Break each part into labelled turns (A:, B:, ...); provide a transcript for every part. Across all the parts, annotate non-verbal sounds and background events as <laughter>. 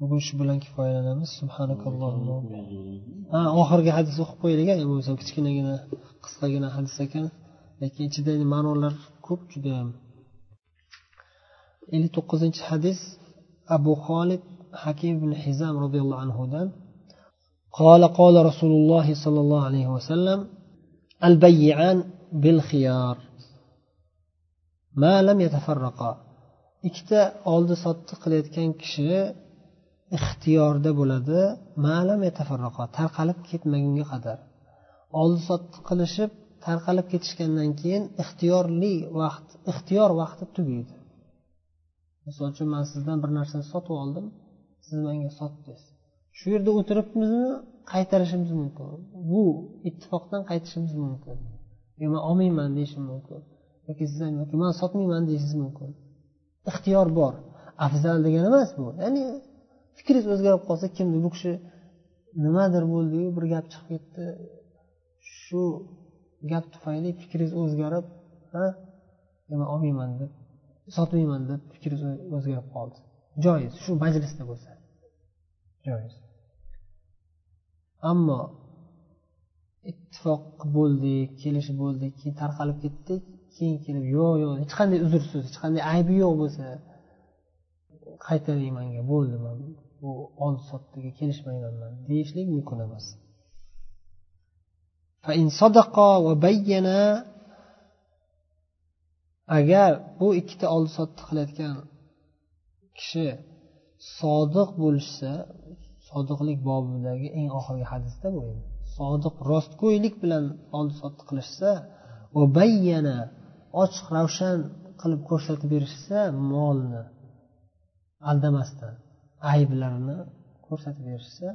A: bugun shu bilan kifoyalanamiz ha oxirgi hadis o'qib qo'yaylik bo'lmasa kichkinagina qisqagina hadis ekan lekin ichida ma'nolar ko'p judayam ellik to'qqizinchi hadis abu xolid hakim ibn hizam roziyallohu anhudan قال قال رسول الله صلى الله عليه وسلم البيعان بالخيار ما لم يتفرقا ikkita oldi sotdi qilayotgan kishi ixtiyorda bo'ladi. Ma'lam yatafarraqo tarqalib ketmagunga qadar. Oldi sotdi qilishib tarqalib ketishgandan keyin ixtiyorli vaqt ixtiyor vaqti tugaydi. Misol uchun man sizdan bir narsani sotib oldim siz menga sotdingiz. Shu yerda o'tiribmizmi qaytarishimiz mumkin. Bu ittifoqdan qaytishimiz mumkin. Yo man olmayman deyishim mumkin. Yoki siz yoki man sotmayman deyishingiz mumkin. Ixtiyor bor. Afzal degani emas bu. Ya'ni fikringiz o'zgarib qolsa kimdir bu kishi nimadir bo'ldiyu bir gap chiqib ketdi. Shu gap tufayli fikringiz o'zgarib ha man olmayman deb sotmayman deb fikringiz o'zgarib qoldi. Joiz shu majlisda bo'lsa. Joiz. Ammo ittifoq bo'ldik kelishib bo'ldik keyin tarqalib ketdik keyin kelib yo'q yo'q hech qanday uzrsiz hech qanday aybi yo'q bo'lsa qaytaring manga bo'ldi man bu oldi sotdiga kelishmaganman deyishlik mumkin emas. Agar bu ikkita oldi sotdi qilayotgan kishi sodiq bo'lishsa sodiqlik bobidagi eng oxirgi hadisda bu sodiq rostgo'ylik bilan oldi sotdi qilishsa va bayyana ochiq ravshan qilib ko'rsatib berishsa molni aldamasdan ayblarini ko'rsatib berishsa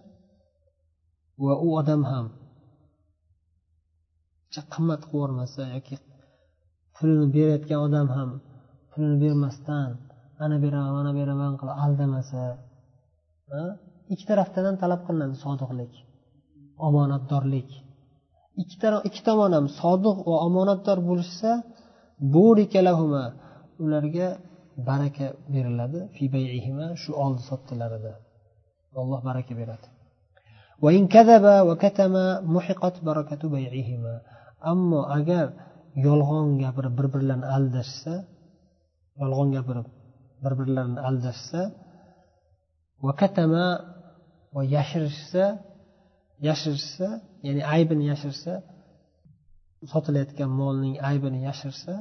A: va u odam ham qimmat qilib yubormasa yoki pulini berayotgan odam ham pulini bermasdan ana beraman mana beraman qilib aldamasa ikki tarafdan ham talab qilinadi sodiqlik omonatdorlik. Ikki tomon ham sodiq va omonatdor bo'lishsa ularga baraka beriladi. Shu oldi sotdilarida. Alloh baraka beradi. Ammo agar yolg'on gapirib bir birlarini aldashsa yolg'on gapirib bir birlarini aldashsa va katama va yashirishsa yashirishsa ya'ni aybini yashirsa sotilayotgan molning aybini yashirsa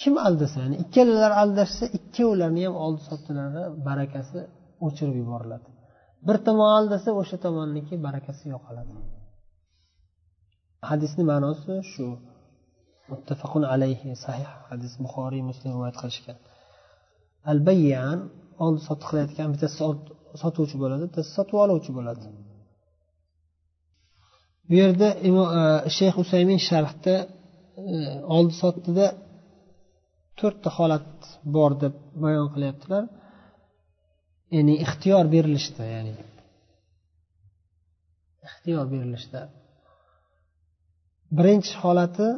A: kim aldasa ya'ni ikkalalar aldashsa ikkovlarini ham oldi sotdilari barakasi o'chirib yuboriladi. Bir tomon aldasa o'sha tomonniki barakasi yo'qoladi. Hadisni ma'nosi shu. Muttafaqun alayhi sahih hadis buxoriy muslim rivoyat qilishgan. Al bayyan oldi sotdi qilayotgan bittasi sotuvchi bo'ladi bittasi sotib oluvchi bo'ladi. Bu yerda shayx usaymin sharhda oldi sotdida to'rtta holat bor deb bayon qilyaptilar. Ya'ni ixtiyor berilishda ya'ni ixtiyor berilishda. Birinchi holati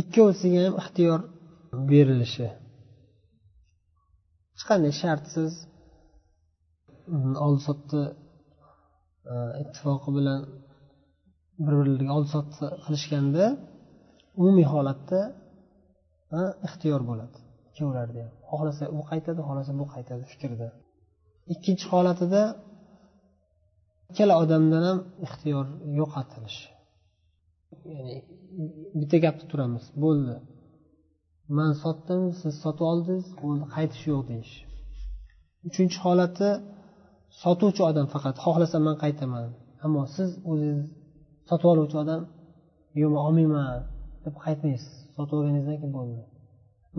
A: ikkovisiga ham ixtiyor berilishi. Hech qanday shartsiz mm, oldi sotdi e, ittifoqi bilan bir birlariga oldi sotdi qilishganda umumiy holatda ixtiyor bo'ladi ikkovlarida ham xohlasa u qaytadi xohlasa bu qaytadi fikrda ikkinchi holatida ikkala odamdan ham ixtiyor yo'qotilish. Ya'ni bitta gapda turamiz. Bo'ldi. Man sotdim siz sotib oldingiz bo'ldi qaytish yo'q deyish. Uchinchi holati sotuvchi odam faqat xohlasa man qaytaman ammo siz o'zingiz sotib oluvchi odam yo'q man olmayman deb qaytmaysiz. Sotib olganingizdan keyin bo'ldi.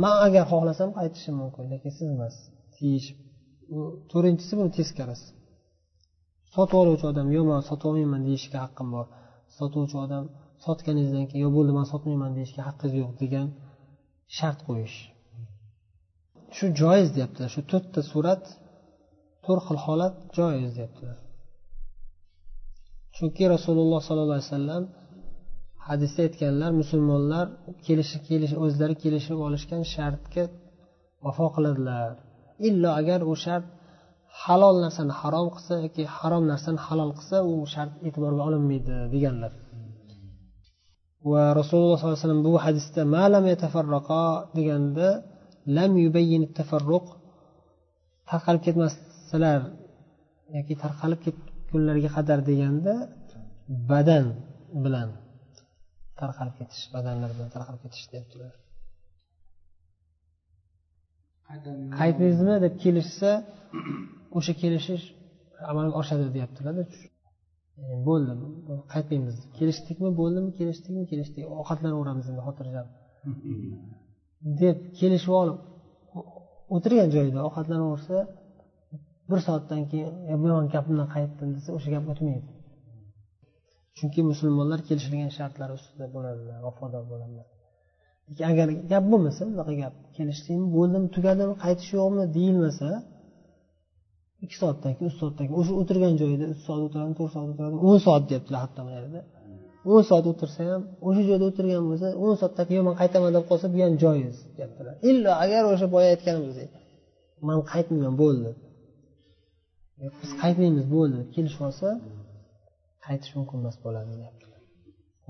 A: Man agar xohlasam qaytishim mumkin lekin siz emas. Deyish to'rtinchisi buni teskarisi. Sotib oluvchi odam yo'q man sotib olmayman deyishga haqqim bor. Sotuvchi odam sotganingizdan keyin yo'q bo'ldi man sotmayman deyishga haqqingiz yo'q degan shart qo'yish. Shu joiz deyaptilar shu to'rtta surat to'rt xil holat joiz deyaptilar chunki rasululloh sollallohu alayhi vasallam hadisda aytganlar musulmonlar kelishi kelish o'zlari kelishib olishgan shartga vafo qiladilar. Illo agar u shart halol narsani harom qilsa yoki harom narsani halol qilsa u shart e'tiborga olinmaydi deganlar. Va rasululloh sollallohu alayhi vasallam bu hadisda malam yatafarraqo deganda lam yubayyin tafarruq tarqalib ketmasalar yoki tarqalib ketgunlariga qadar deganda badan bilan tarqalib ketish badanlar bilan tarqalib ketish deyaptilar qaytmaysizmi deb kelishsa o'sha kelishish amalga oshadi deyaptilarda bo'ldi. Qaytmaymiz kelishdikmi? Bo'ldimi? Kelishdikmi? Kelishdik. Ovqatlanaveramiz endi xotirjam. <laughs> Deb kelishib olib o'tirgan joyida ovqatlanaversa bir soatdan keyin bu yomon gapimdan qaytdim desa o'sha gap o'tmaydi. Chunki musulmonlar kelishilgan shartlar ustida bo'ladilar vafodor bo'ladilar. Lekin agar gap bo'lmasa bunaqa gap kelishdikmi bo'ldimi tugadimi qaytish yo'qmi deyilmasa ikki soatdan keyin uch soatdan keyin o'sha o'tirgan joyida uch soat o'tiradimi to'rt soat o'tiradimi o'n soat deyaptilar hatto mana yerda. o'n soat o'tirsa ham o'sha joyda o'tirgan bo'lsa o'n soatdan keyin man qaytaman deb qolsa bu ham joiz deyaptilar illo agar o'sha boya aytganimizdek man qaytmayman bo'ldi biz qaytmaymiz bo'ldi. Deb kelishib olsa qaytish mumkin emas bo'ladi deyaptilar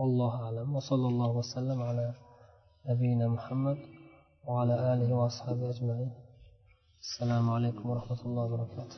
A: allohu alam. Va sallallohu vasallam ala nabiyina muhammad va ala alihi va ashabi ajmain. Assalomu alaykum va rahmatullohi va barakatuh.